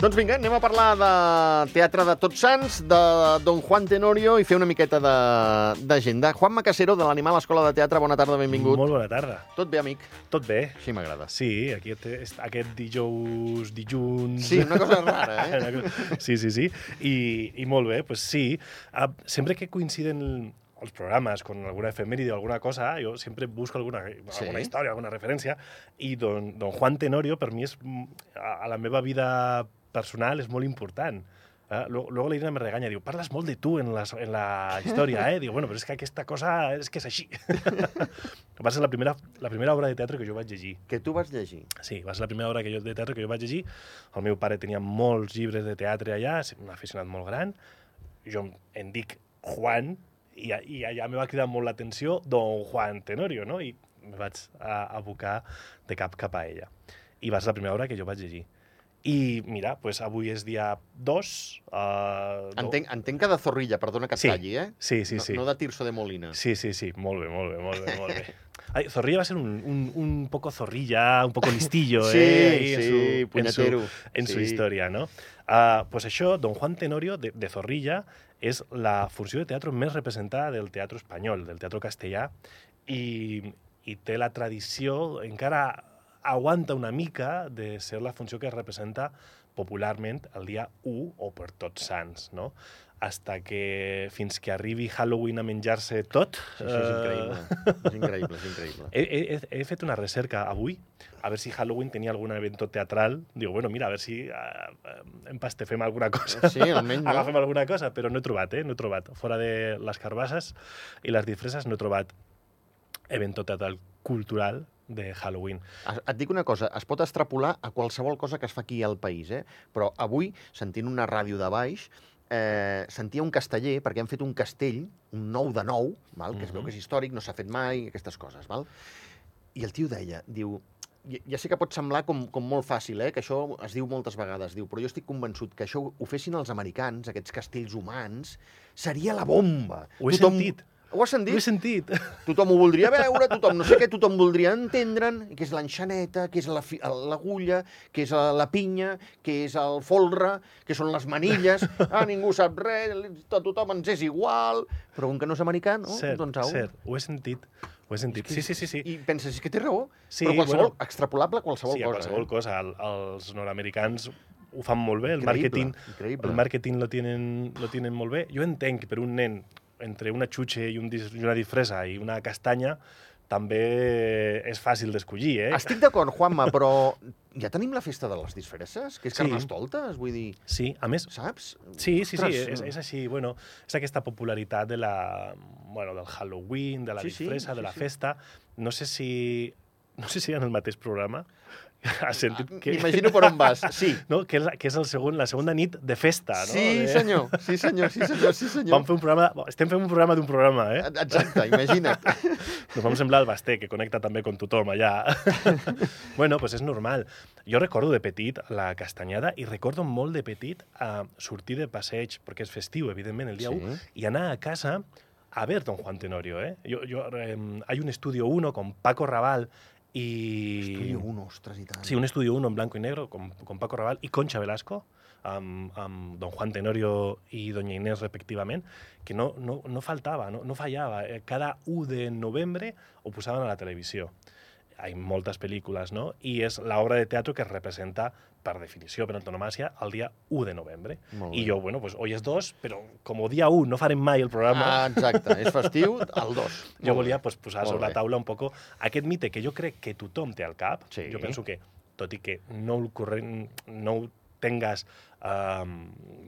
Doncs vinga, anem a parlar de teatre de Tots Sants, de Don Juan Tenorio i fer una miqueta de- d'agenda. Juan Macasero, de l'Animal Escola de Teatre, bona tarda, benvingut. Molt bona tarda. Tot bé, amic? Tot bé? Així m'agrada. Sí, aquest, aquest dijous, dilluns... Sí, una cosa rara, eh? Sí, sí, sí. I, I molt bé, pues sí. Uh, sempre que coinciden els programes con alguna efemèride o alguna cosa, jo sempre busco alguna, Sí. alguna història, alguna referència, i don, don Juan Tenorio per mi és, mm, a, a la meva vida personal és molt important. Eh? Luego, luego la Irina me regaña, diu, parles molt de tu en la, en la història, eh? Diu, bueno, però és que aquesta cosa és que és així. va ser la primera, la primera obra de teatre que jo vaig llegir. Que tu vas llegir. Sí, va ser la primera obra que jo, de teatre que jo vaig llegir. El meu pare tenia molts llibres de teatre allà, un aficionat molt gran. Jo em- dic Juan, i, i allà me va cridar molt l'atenció Don Juan Tenorio, no? I me vaig a, abocar de cap cap a ella. I va ser la primera obra que jo vaig llegir. I mira, pues avui és dia 2. Uh, Entenc, entenc que de Zorrilla, perdona que et Sí. talli, eh? Sí, sí, no, sí. no de Tirso de Molina. Sí, sí, sí, molt bé, molt bé, molt bé, molt bé. Ay, Zorrilla va a ser un, un, un poco zorrilla, un poco listillo, Sí, eh? sí, en su. En su, en su Sí. història, no? Uh, pues això, Don Juan Tenorio, de, de Zorrilla, és la funció de teatre més representada del teatre espanyol, del teatre castellà, i, i té la tradició, encara aguanta una mica de ser la funció que es representa popularment el dia 1 o per tots sants, no? Hasta que fins que arribi Halloween a menjar-se tot... Sí, sí, és eh, increïble. és increïble, és increïble. He, he, he fet una recerca avui, a ver si Halloween tenia algun evento teatral. Digo, bueno, mira, a ver si uh, empastefem alguna cosa. Sí, almenys, no? Agafem alguna cosa, però no he trobat, eh? No he trobat. Fora de les carbasses i les disfresses no he trobat evento teatral cultural de Halloween. Et dic una cosa, es pot extrapolar a qualsevol cosa que es fa aquí al país, eh? però avui, sentint una ràdio de baix, eh, sentia un casteller, perquè han fet un castell, un nou de nou, val? que es veu Mhm. que és històric, no s'ha fet mai, aquestes coses. Val? I el tio deia, diu, ja, sé que pot semblar com, com molt fàcil, eh? que això es diu moltes vegades, diu, però jo estic convençut que això ho fessin els americans, aquests castells humans, seria la bomba. Ho he sentit. Ho has sentit? Ho he sentit. Tothom ho voldria veure, tothom no sé què, tothom voldria entendre'n, què és l'enxaneta, què és la l'agulla, què és la pinya, què és el folre, què són les manilles, ah, ningú sap res, tothom ens és igual, però com que no és americà, no? cert, doncs au. cert. Ho he sentit. Ho he sentit. Sí, sí, sí. sí. I penses, és que té raó, Sí, però qualsevol, bueno. extrapolable a qualsevol sí, a cosa. qualsevol eh? cosa. El, els nord-americans ho fan molt bé, el Increïble, màrqueting, increïble. el màrqueting lo tienen, lo tienen molt bé. Jo entenc que per un nen entre una xutxe i, un, dis- i una disfressa i una castanya també és fàcil d'escollir, eh? Estic d'acord, Juanma, però ja tenim la festa de les disfresses, que és Sí. carnestoltes, vull dir, Sí, a més, saps? Sí, sí, sí, Ostres, és, és així, bueno, és aquesta popularitat de la, bueno, del Halloween, de la Sí, sí, disfressa, de sí, la sí. festa. No sé si no sé si en el mateix programa has sentit que... M'imagino per on vas, sí. No? Que, és, que és el segon, la segona nit de festa, no? Sí, de... senyor, sí, senyor, sí, senyor, sí, senyor. Vam fer un programa... Estem fent un programa d'un programa, eh? Exacte, imagina't. Nos vam semblar el Basté, que connecta també con tothom allà. bueno, pues és normal. Jo recordo de petit la castanyada i recordo molt de petit a sortir de passeig, perquè és festiu, evidentment, el dia Sí. 1, i anar a casa a ver Don Juan Tenorio, ¿eh? Yo, yo, eh, hay un estudio 1 con Paco Raval y... Estudio 1, ostres, i tant. Sí, un estudio 1 en blanco y negro con, con Paco Raval y Concha Velasco, amb, amb Don Juan Tenorio i Doña Inés respectivament, que no, no, no faltava, no, no fallava. Eh, Cada 1 de novembre ho posaven a la televisió. Hi ha moltes pel·lícules, no? I és l'obra de teatre que es representa, per definició, per antonomàcia, el dia 1 de novembre. I jo, bueno, pues hoy és 2, però com dia 1 no farem mai el programa, Ah, exacte, és festiu, el 2. jo volia pues, posar Molt sobre la taula un poco aquest mite que jo crec que tothom té al cap. Sí. Jo penso que, tot i que no, el corrent, no ho tengues um,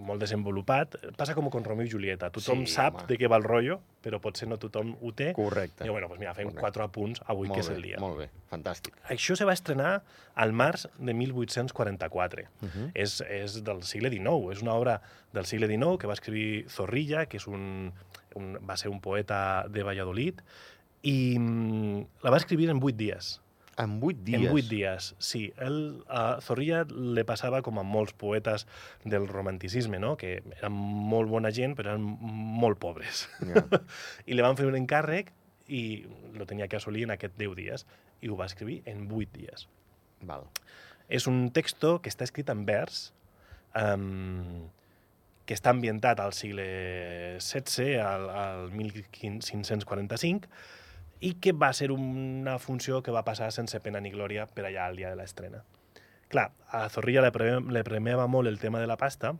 molt desenvolupat, passa com con Romeo i Julieta. Tothom Sí, sap home. de què va el rotllo, però potser no tothom ho té. Correcte. I bueno, pues mira, fem Correcte. quatre apunts avui, molt que és el dia. Molt bé, fantàstic. Això se va estrenar al març de 1844. Uh -huh. és, és del segle XIX, és una obra del segle XIX que va escriure Zorrilla, que és un, un, va ser un poeta de Valladolid, i mm, la va escriure en vuit dies. En 8 dies. En vuit dies, sí. El, a Zorrilla le passava com a molts poetes del romanticisme, no? que eren molt bona gent, però eren molt pobres. Ja. I li van fer un encàrrec i lo tenia que assolir en aquests 10 dies. I ho va escriure en 8 dies. Val. És un texto que està escrit en vers, um, que està ambientat al segle XVI, al, al 1545, i que va ser una funció que va passar sense pena ni glòria per allà al dia de l'estrena. Clar, a Zorrilla le, pre le premiava molt el tema de la pasta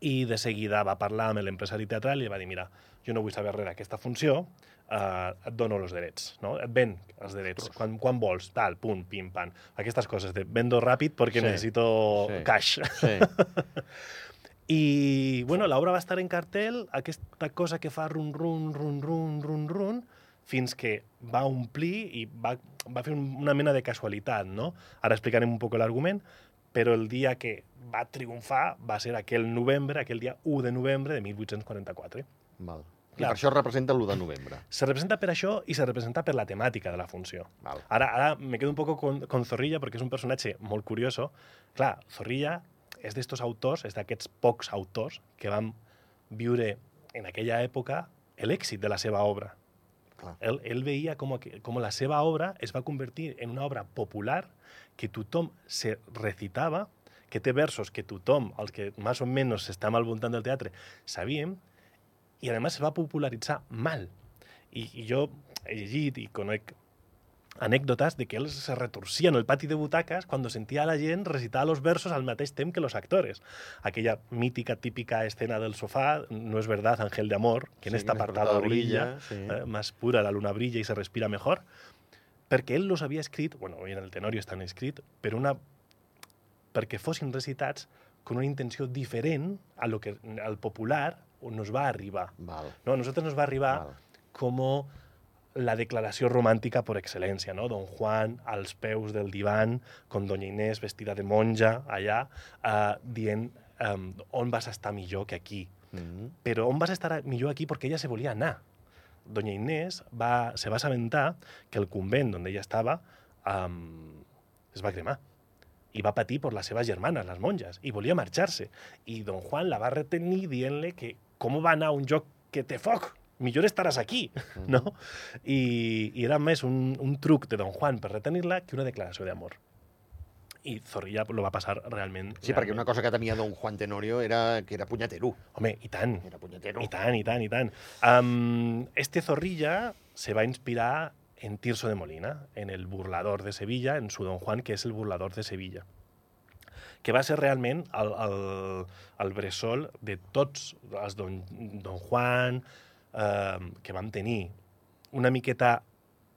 i de seguida va parlar amb l'empresari teatral i va dir, mira, jo no vull saber res d'aquesta funció, eh, et dono els drets, no? Et ven els drets. Quan, quan vols, tal, punt, pim, pam. Aquestes coses de vendo ràpid perquè Sí. necessito Sí. cash. Sí. I, bueno, l'obra va estar en cartel, aquesta cosa que fa run, run, run, run, run, run, fins que va omplir i va, va fer un- una mena de casualitat, no? Ara explicarem un poc l'argument, però el dia que va triomfar va ser aquell novembre, aquell dia 1 de novembre de 1844. Val. I Clar. per això representa l'1 de novembre. Se representa per això i se representa per la temàtica de la funció. Val. Ara, ara me quedo un poco con, con Zorrilla perquè és un personatge molt curioso. Clar, Zorrilla és d'estos autors, és d'aquests pocs autors que van viure en aquella època l'èxit de la seva obra. Clar. Ell, ell veia com, com la seva obra es va convertir en una obra popular que tothom se recitava, que té versos que tothom, els que més o menys estem al voltant del teatre, sabíem, i a més se va popularitzar mal. I, i jo he llegit i conec anècdotes de que él se retorcía en el pati de butacas cuando sentía a la gent recitar los versos al mateix temps que los actores. Aquella mítica, típica escena del sofá, no es verdad, Ángel de Amor, que en Sí, esta apartada brilla, brilla, sí. eh, más pura, la luna brilla y se respira mejor, perquè ell los havia escrit, bueno, hoy en el Tenorio estan escrit, per una, perquè fossin recitats con una intenció diferent a lo que al popular nos va arribar. Val. No, a nosotros nos va arribar Val. como la declaració romàntica per excel·lència, no? Don Juan als peus del divan, con doña Inés vestida de monja allà, eh, dient um, on vas estar millor que aquí. Mm -hmm. Però on vas estar millor aquí perquè ella se volia anar. Doña Inés va, se va assabentar que el convent on ella estava um, es va cremar i va patir per les seves germanes, les monges, i volia marxar-se. I don Juan la va retenir dient-li que com va anar a un lloc que té foc? Millor estaràs aquí, no? I, i era més un, un truc de don Juan per retenir-la que una declaració d'amor. I Zorrilla lo va passar realment... Sí, perquè una cosa que tenia don Juan Tenorio era que era punyatero. Home, i tant. Era punyatero. I tant, i tant, i tant. Um, este Zorrilla se va inspirar en Tirso de Molina, en el burlador de Sevilla, en su Don Juan, que és el burlador de Sevilla que va ser realment el, el, el bressol de tots els Don, Don Juan eh, que vam tenir. Una miqueta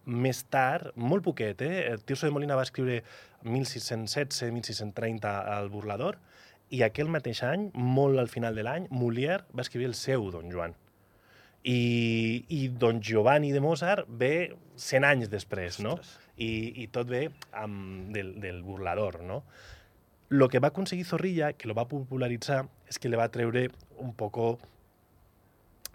més tard, molt poquet, eh? El Tirso de Molina va escriure 1617-1630 al burlador i aquell mateix any, molt al final de l'any, Molière va escriure el seu Don Joan. I, i Don Giovanni de Mozart ve 100 anys després, no? Ostres. I, i tot ve amb, del, del burlador, no? Lo que va aconseguir Zorrilla, que lo va popularitzar, és que le va treure un poco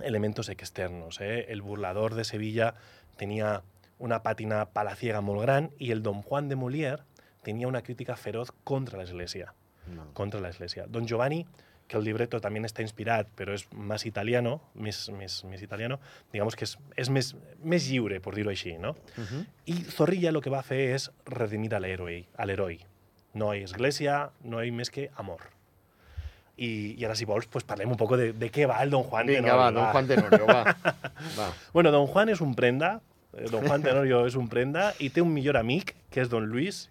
elementos externos. ¿eh? El burlador de Sevilla tenía una pàtina palaciega molt gran i el Don Juan de Molière tenia una crítica feroz contra l'Església No. contra la Iglesia. Don Giovanni, que el libreto también está inspirat, pero es más italiano, més, més, més italiano, digamos que és, és més, més lliure, por dir-ho així, no? Uh -huh. I Zorrilla lo que va fer és redimir a l'heroi, a l'heroi. No hi ha església, no hi ha més que amor. I, i ara, si vols, pues parlem un poco de, de què va el Don Juan Vinga, Tenorio, va, don Juan Tenorio, va. va. Bueno, Don Juan és un prenda, eh, Don Juan Tenorio és un prenda, i té un millor amic, que és Don Luis,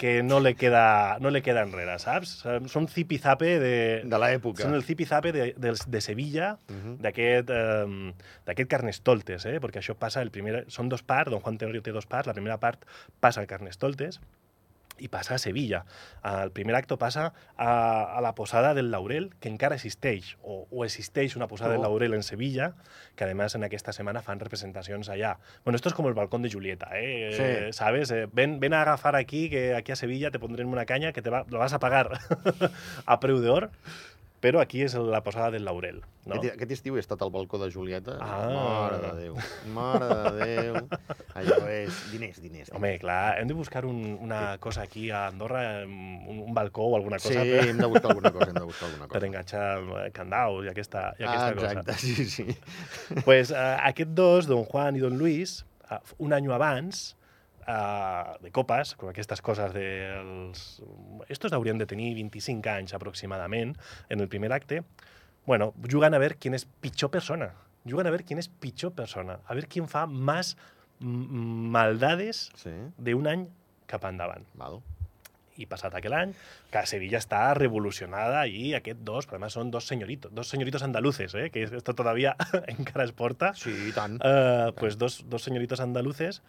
que no le queda, no le queda enrere, saps? Són zipizape de... De l'època. Són el zipizape de, de, de Sevilla, Uh -huh. d'aquest eh, d'aquest Carnestoltes, eh? perquè això passa, el primer, són dos parts, Don Juan Tenorio té dos parts, la primera part passa al Carnestoltes i passa a Sevilla. El primer acte passa a, a la posada del Laurel, que encara existeix, o, o existeix una posada Oh. del Laurel en Sevilla, que además en aquesta setmana fan representacions allà. Bueno, esto es como el balcón de Julieta, ¿eh? Sí. ¿Sabes? Eh, ven, ven a agafar aquí, que aquí a Sevilla te pondrem una caña que te va, lo vas a pagar a preu d'or, però aquí és la posada del Laurel. No? Aquest, aquest estiu he estat al balcó de Julieta. Ah. Mare de Déu. Mare de Déu. Allò és diners, diners. Home, clar, hem de buscar un, una cosa aquí a Andorra, un, un balcó o alguna sí, cosa per, hem de buscar alguna cosa, hem de buscar alguna per cosa. enganxar eh, candaus i aquesta, i aquesta ah, exacte, cosa. sí, sí. pues, eh, aquests dos, Don Juan i Don Luis, eh, un any abans, uh, de copes, com aquestes coses dels... Estos haurien de tenir 25 anys aproximadament en el primer acte. Bueno, juguen a veure quién és pitjor persona. Juguen a veure quién és pitjor persona. A veure quién fa més maldades Sí, d'un any cap endavant. val. I passat aquell any, que Sevilla està revolucionada i aquest dos, però además són dos señoritos, dos señoritos andaluces, ¿eh? que esto todavía encara es porta. Sí, i tant. Eh, pues dos, dos señoritos andaluces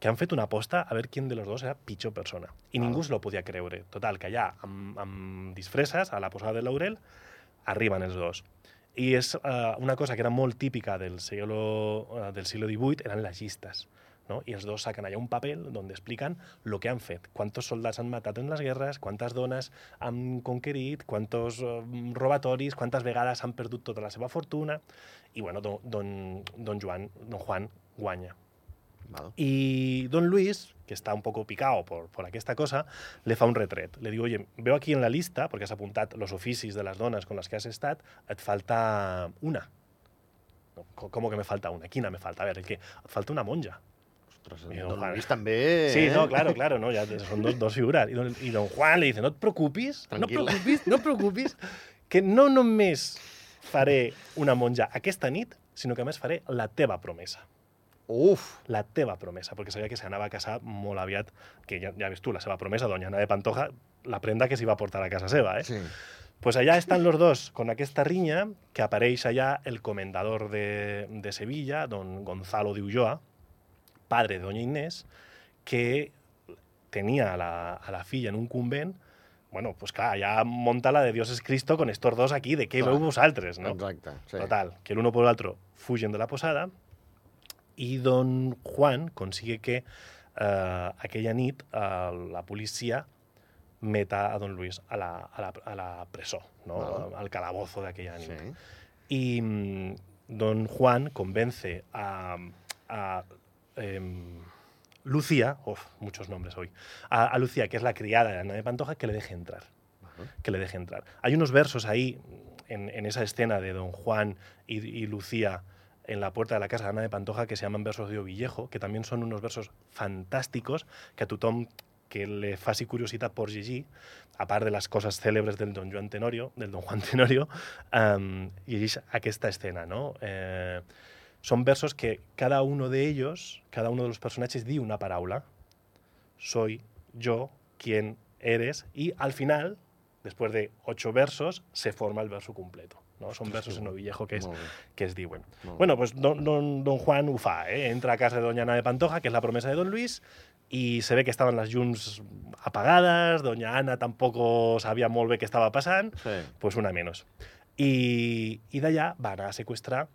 que han fet una aposta a veure quién de los dos era pitjor persona. I Val. ningú se lo podia creure. Total, que allà, amb, amb disfresses, a la posada del Laurel, arriben els dos. I és eh, una cosa que era molt típica del siglo, eh, del siglo XVIII, eren les llistes. ¿no? I els dos saquen allà un paper on expliquen lo que han fet, quantos soldats han matat en les guerres, quantes dones han conquerit, quantos eh, robatoris, quantes vegades han perdut tota la seva fortuna, i bueno, don, don, don, Joan, don Juan guanya. Val. Y don Luis, que está un poco picado por, por aquesta cosa, le fa un retret. Le diu, oye, veo aquí en la lista, perquè has apuntat los oficis de les dones con les que has estat, et falta una. No, co- ¿Cómo que me falta una? Quina me falta? A ver, el que et falta una monja. Ostres, I don, don Juan. Luis també... Sí, eh? no, claro, claro, no, ya son dos, dos figuras. Y don, y don Juan le dice, no et preocupis, no et Tranquil. preocupis, no et preocupis, que no només faré una monja aquesta nit, sinó que a més faré la teva promesa Uf, la teva promesa, perquè sabia que s'anava a casar molt aviat, que ja, ja ves tu, la seva promesa, doña Ana de Pantoja, la prenda que s'hi va portar a casa seva, eh? sí. Pues allá están los dos con aquesta riña, que apareix allá el comendador de, de Sevilla, don Gonzalo de Ulloa, padre de doña Inés, que tenía a la, a la filla en un convent, bueno, pues clar, allà monta la de Dios es Cristo con estos dos aquí, de què veu vosaltres, no? Exacte. Sí. Total, que el uno por el otro fugen de la posada i don Juan consigue que eh, aquella nit eh, la policia meta a don Luis a la, a la, a la presó, no? Al calabozo d'aquella nit. Sí. Y mm, don Juan convence a, a, em, Lucía, uf, muchos nombres hoy, a, a Lucía, que es la criada de Ana de Pantoja, que le deje entrar. Que le deje entrar. Hay unos versos ahí, en, en esa escena de don Juan y, y Lucía en la puerta de la casa de Ana de Pantoja, que se llaman versos de Ovillejo, que también son unos versos fantásticos que a tothom que le faci curiositat por llegir, a part de les coses cèlebres del don Joan Tenorio, del don Juan Tenorio, um, llegeix aquesta escena, no? Eh, son versos que cada uno de ellos, cada uno de los personajes di una paraula. Soy yo quien eres y al final, después de ocho versos, se forma el verso completo. No? Son Ostres, versos en ovillejo que, bé, que es diuen. Bueno, pues don, don, don Juan ho fa, ¿eh? entra a casa de doña Ana de Pantoja, que es la promesa de don Luis, y se ve que estaban las llums apagadas, doña Ana tampoco sabía molt bé què estava passant, Sí. pues una menos. Y, y d'allà van a secuestrar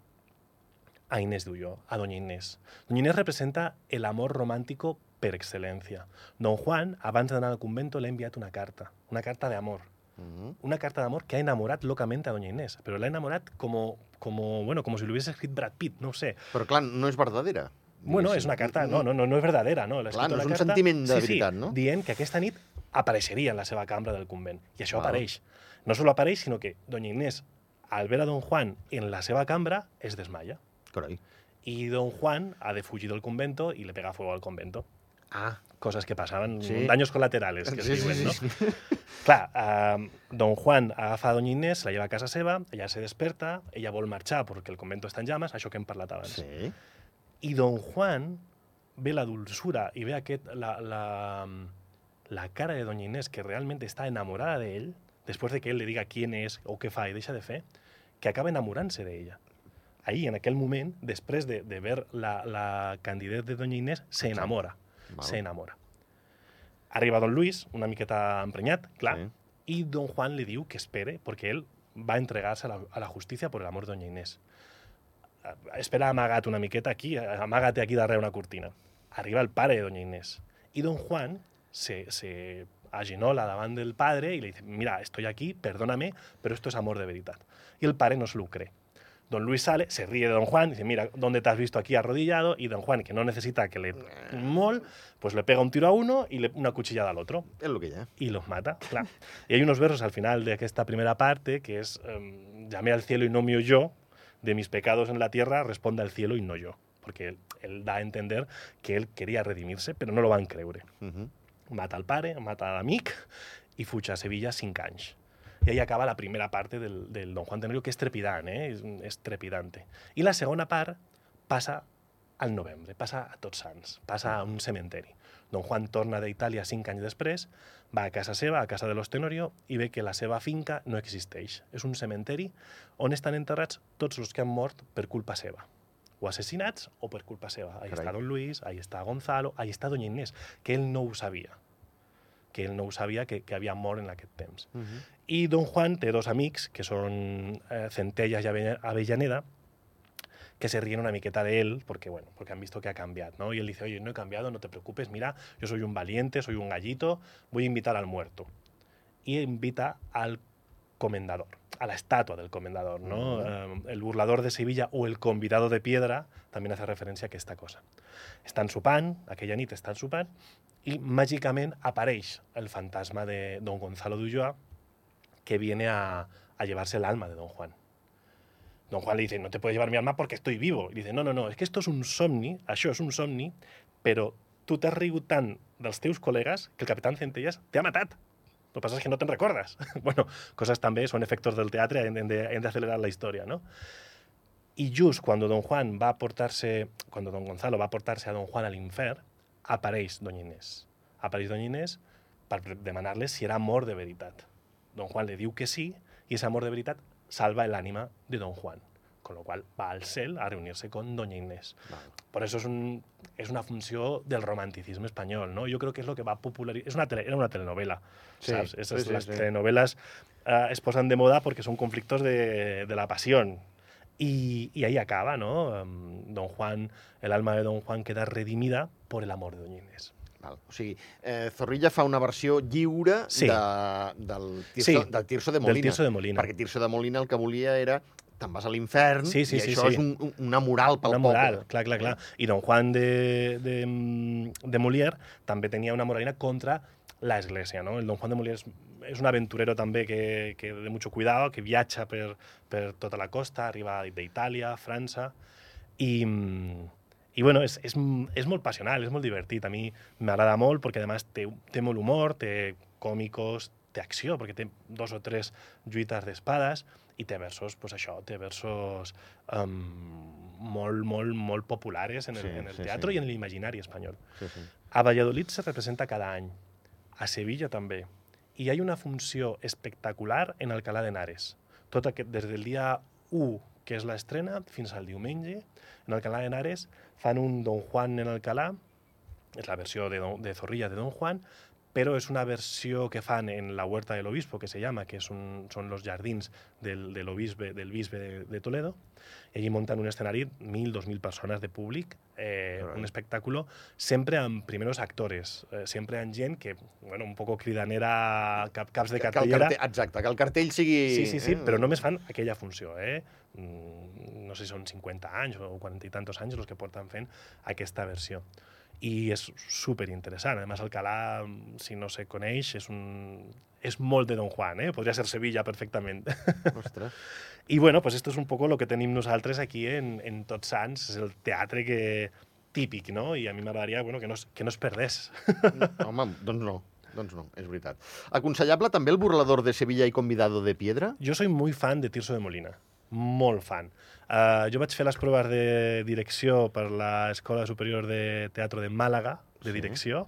a Inés Dullo, a doña Inés. Doña Inés representa el amor romántico per excelencia. Don Juan, abans d'anar al convento, le ha enviat una carta, una carta de Mhm. Una carta de amor que ha enamorat locamente a doña Inés, pero la ha enamorat como, como, bueno, como si lo hubiese escrit Brad Pitt, no sé. Però clar, no és verdadera. Bueno, és una carta, no, no, no, no és verdadera, no? L'ha Clar, no és un carta- sentiment de sí, veritat, sí, no? dient que aquesta nit apareixeria en la seva cambra del convent. I això Val. apareix. No solo apareix, sinó que doña Inés, al ver a don Juan en la seva cambra, es desmaya. Carai. Y don Juan ha de fugir del convento y le pega fuego al convento. Ah, Cosas que pasaban, Sí. daños colaterales, que sí, es diuen, sí, no? sí. Clar, eh, don Juan agafa a doña Inés, la lleva a casa seva, ella se desperta, ella vol marxar perquè el convento està en llames, això que hem parlat abans. Sí. I don Juan ve la dulzura i ve aquest, la, la, la cara de doña Inés que realment està enamorada de él, después de que él le diga quién es o què fa i deixa de fer, que acaba enamorant-se d'ella. Ahí, en aquell moment, després de, de ver la, la candidat de doña Inés, se enamora. Val. Se enamora. Arriba don Luis, una miqueta emprenyat, clar, Sí. y don Juan le diu que espere porque él va a entregarse a la, a la justicia por el amor de doña Inés. Eh, Espera amagat una miqueta aquí, eh, amaga't aquí darrere una cortina. Arriba el pare de doña Inés. Y don Juan se, se aginola davant del padre y le dice, mira, estoy aquí, perdóname, pero esto es amor de verdad. Y el padre no se lo cree. Don Luis sale, se ríe de don Juan, dice, mira, ¿dónde te has visto aquí arrodillado? Y don Juan, que no necesita que le mol, pues le pega un tiro a uno y le, una cuchillada al otro És el que ha. y los mata, claro. Y hay unos versos al final de esta primera parte que es em, llamé al cielo y no me oyó, de mis pecados en la tierra responda el cielo y no yo. perquè él, él da a entender que él quería redimirse, però no lo van creure. Uh -huh. Mata el pare, mata l'amic i fuig a Sevilla cinc anys. I ahí acaba la primera parte del, del Don Juan Tenorio, que és trepidant, eh? és, és trepidante. I la segona part passa al novembre, passa a Tots Sants, passa a un cementeri. Don Juan torna d'Itàlia cinc anys després, va a casa seva, a casa de los Tenorio, i ve que la seva finca no existeix. És un cementeri on estan enterrats tots els que han mort per culpa seva o assassinats o per culpa seva. Ahí Carai. està Don Luis, ahí està Gonzalo, ahí està Doña Inés, que ell no ho sabia que ell no ho sabia que, que havia mort en aquest temps. Uh -huh. I Don Juan té dos amics, que són eh, Ave- Avellaneda, que se ríen una miqueta de él porque, bueno, porque han visto que ha cambiado, ¿no? Y él dice, oye, no he cambiado, no te preocupes, mira, yo soy un valiente, soy un gallito, voy a invitar al muerto. Y invita al comendador, a la estatua del comendador, ¿no? Eh, el burlador de Sevilla o el convidado de piedra también hace referència a aquesta cosa. Estan sopant, aquella nit estan sopant, i màgicament apareix el fantasma de don Gonzalo de Ulloa que viene a, a llevarse el alma de don Juan. Don Juan le dice, no te puedes llevar mi alma porque estoy vivo. Y dice, no, no, no, és que esto és un somni, això és un somni, però tu t'has rigut tant dels teus col·legues que el capitán Centellas t'ha matat. Lo que pasa es que no te'n recordes. bueno, cosas també, són efectos del teatre, hem de, hem de acelerar la història, no? I just quan don Juan va portar-se, quan don Gonzalo va portar-se a don Juan a l'infern, apareix doña Inés. Apareix doña Inés per demanar-li si era amor de veritat. Don Juan le diu que sí, i ese amor de veritat salva el ánima de don Juan. Con lo cual va al cel a reunirse con doña Inés. Val. Por eso es, un, es una funció del romanticisme espanyol, ¿no? Yo creo que es lo que va a popularizar... Es una tele- era una telenovela, Sí, ¿sabes? Esas, sí, sí, las sí. telenovelas eh, es posan de moda porque son conflictos de, de la pasión. Y, y ahí acaba, ¿no? Em, Don Juan, el alma de Don Juan queda redimida por el amor de Doña Inés. Val. O sigui, eh, Zorrilla fa una versió lliure Sí. de, del, tirso, Sí, del Tirso de Del Molina. Tirso de Molina. Perquè Tirso de Molina el que volia era te'n vas a l'infern Sí, sí, i sí, això sí. és un, un, una moral pel una poble. moral, clar, clar, clar. I Don Juan de, de, de Molière també tenia una moralina contra la Església, no? El Don Juan de Molière és, és un aventurero també que, que de mucho cuidado, que viatja per, per tota la costa, arriba d'Itàlia, França, i, i bueno, és, és, és molt passional, és molt divertit. A mi m'agrada molt perquè, a més, té, té molt humor, té còmicos, té acció, perquè té dos o tres lluites d'espades, i té versos, pues això, té versos um, molt, molt, molt populares en el, Sí, en el sí, teatre sí. i en l'imaginari espanyol. Sí, sí. A Valladolid se representa cada any, a Sevilla també, i hi ha una funció espectacular en Alcalá de Henares. Tot aquest, des del dia 1, que és l'estrena, fins al diumenge, en Alcalá de Henares fan un Don Juan en Alcalá, és la versió de, Don- de Zorrilla de Don Juan, però és una versió que fan en la Huerta del Obispo, que se llama, que és un, són los jardins del, del, obisbe, del bisbe de, de Toledo, allí munten un escenari, 1.000, 2.000 persones de públic, eh, Carai. un espectáculo, sempre amb primeros actores, eh, sempre amb gent que, bueno, un poco cridanera, cap, caps de Que el cartellera, cartell, exacte, que el cartell sigui... Sí, sí, sí, eh, però només fan aquella funció, eh? Mm, No sé si són 50 anys o 40 i tantos anys els que porten fent aquesta versió. I és super interessant. A més, Alcalá, si no se coneix, és, un... és molt de Don Juan, eh? Podria ser Sevilla perfectament. Ostres. I bueno, pues esto es un poco lo que tenim nosaltres aquí en, en Tots Sants, és el teatre que típic, no? I a mi m'agradaria bueno, que, no, es- que no es perdés. Home, doncs no. Doncs no, és veritat. Aconsellable també el burlador de Sevilla i convidado de Piedra? Jo soy muy fan de Tirso de Molina, molt fan. Uh, jo vaig fer les proves de direcció per l'Escola Superior de Teatro de Màlaga, de Sí. direcció,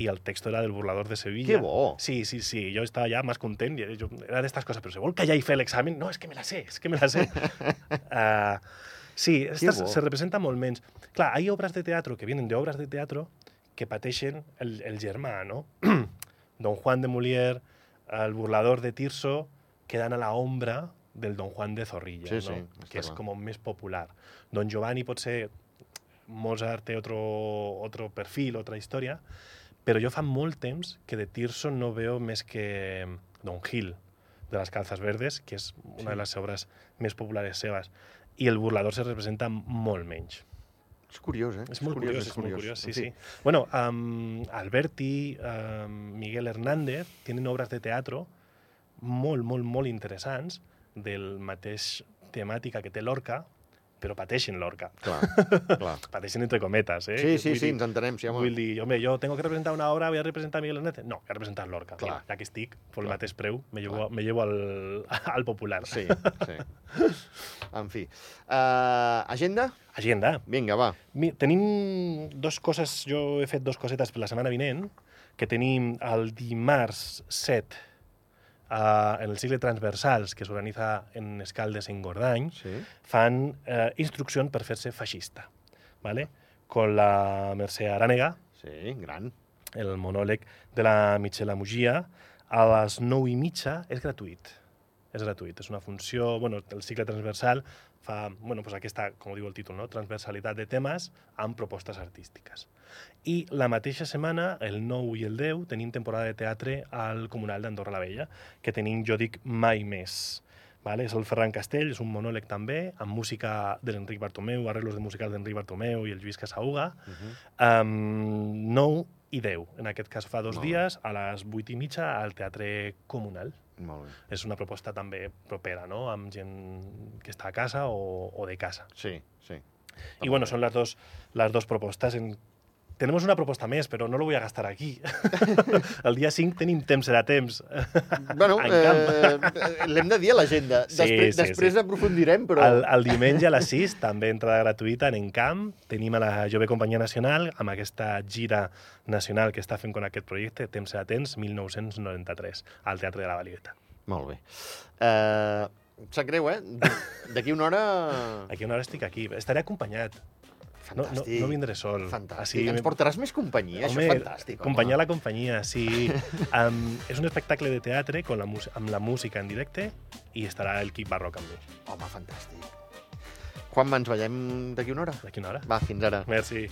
i el text era del burlador de Sevilla. Que bo! Sí, sí, sí, jo estava ja més content, i jo, era d'estes coses, però si vol callar i fer l'examen, no, és que me la sé, és que me la sé. uh, sí, estas se representa molt menys. Clar, hay obras de teatro que vienen de obras de teatro que pateixen el, el germà, no? Don Juan de Molière, el burlador de Tirso, quedan a la ombra del Don Juan de Zorrilla, Sí, no? sí, que és clar. com més popular. Don Giovanni pot ser... Mozart té otro, otro perfil, otra història, però jo fa molt temps que de Tirso no veo més que Don Gil, de las calzas verdes, que és una Sí. de les obres més populars seves. I el burlador se representa molt menys. És curiós, eh? És molt curiós, és molt curiós, sí, sí. fi, Bueno, um, Alberti, um, Miguel Hernández tienen obres de teatro molt, molt, molt interessants del mateix temàtica que té l'Orca, però pateixen l'Orca. Clar, clar. Pateixen entre cometes, eh? Sí, sí, Vull sí, dir- ens entenem, sí, home. Vull dir, home, jo tengo que representar una obra, voy a representar Miguel Hernández. No, he representat l'Orca. Clar. Ja que estic, pel Clar. mateix preu, me llevo, Clar. me llevo al, al popular. Sí, sí. En fi. Uh, agenda? Agenda. Vinga, va. Mi, tenim dos coses, jo he fet dos cosetes per la setmana vinent, que tenim el dimarts 7 uh, en el cicle transversals que s'organitza en Escaldes en Gordany, Sí. fan eh, instruccions per fer-se feixista, ¿vale? con la Mercè Arànega, Sí, gran. el monòleg de la Michela Mugia, a les 9 i mitja és gratuït. És gratuït, és una funció, bueno, el cicle transversal fa, bueno, pues aquesta, com diu el títol, no? transversalitat de temes amb propostes artístiques. I la mateixa setmana, el 9 i el 10, tenim temporada de teatre al Comunal d'Andorra la Vella, que tenim, jo dic, mai més. Vale? És el Ferran Castell, és un monòleg també, amb música de l'Enric Bartomeu, arreglos de musicals d'Enric Bartomeu i el Lluís Casauga, Uh -huh. Um, 9 i 10. En aquest cas fa dos Molt bé. dies, a les 8 i mitja, al Teatre Comunal. Molt bé. És una proposta també propera, no?, amb gent que està a casa o, o de casa. Sí, sí. I bueno, són les dos, les dos propostes. En... Tenemos una proposta més, però no lo voy a gastar aquí. el dia 5 tenim temps serà temps. Bueno, En eh, l'hem de dir a l'agenda. Sí, Després, sí, després sí. aprofundirem, però... El, el diumenge a les 6, també entrada gratuïta en Encamp. Tenim a la Jove Companyia Nacional amb aquesta gira nacional que està fent con aquest projecte, Temps serà temps, 1993, al Teatre de la Valieta. Molt bé. Uh, sap greu, eh? D'aquí una hora... Aquí una hora estic aquí. Estaré acompanyat. No, no, Fantàstic. no vindré sol. Fantàstic. Ens portaràs més companyia, Home, això és fantàstic. home. Companyia la companyia, sí. um, és un espectacle de teatre con la amb la música en directe i estarà el Quic Barroc amb mi. Home, fantàstic. Quan ens veiem d'aquí una hora? D'aquí una hora. Va, fins ara. Merci.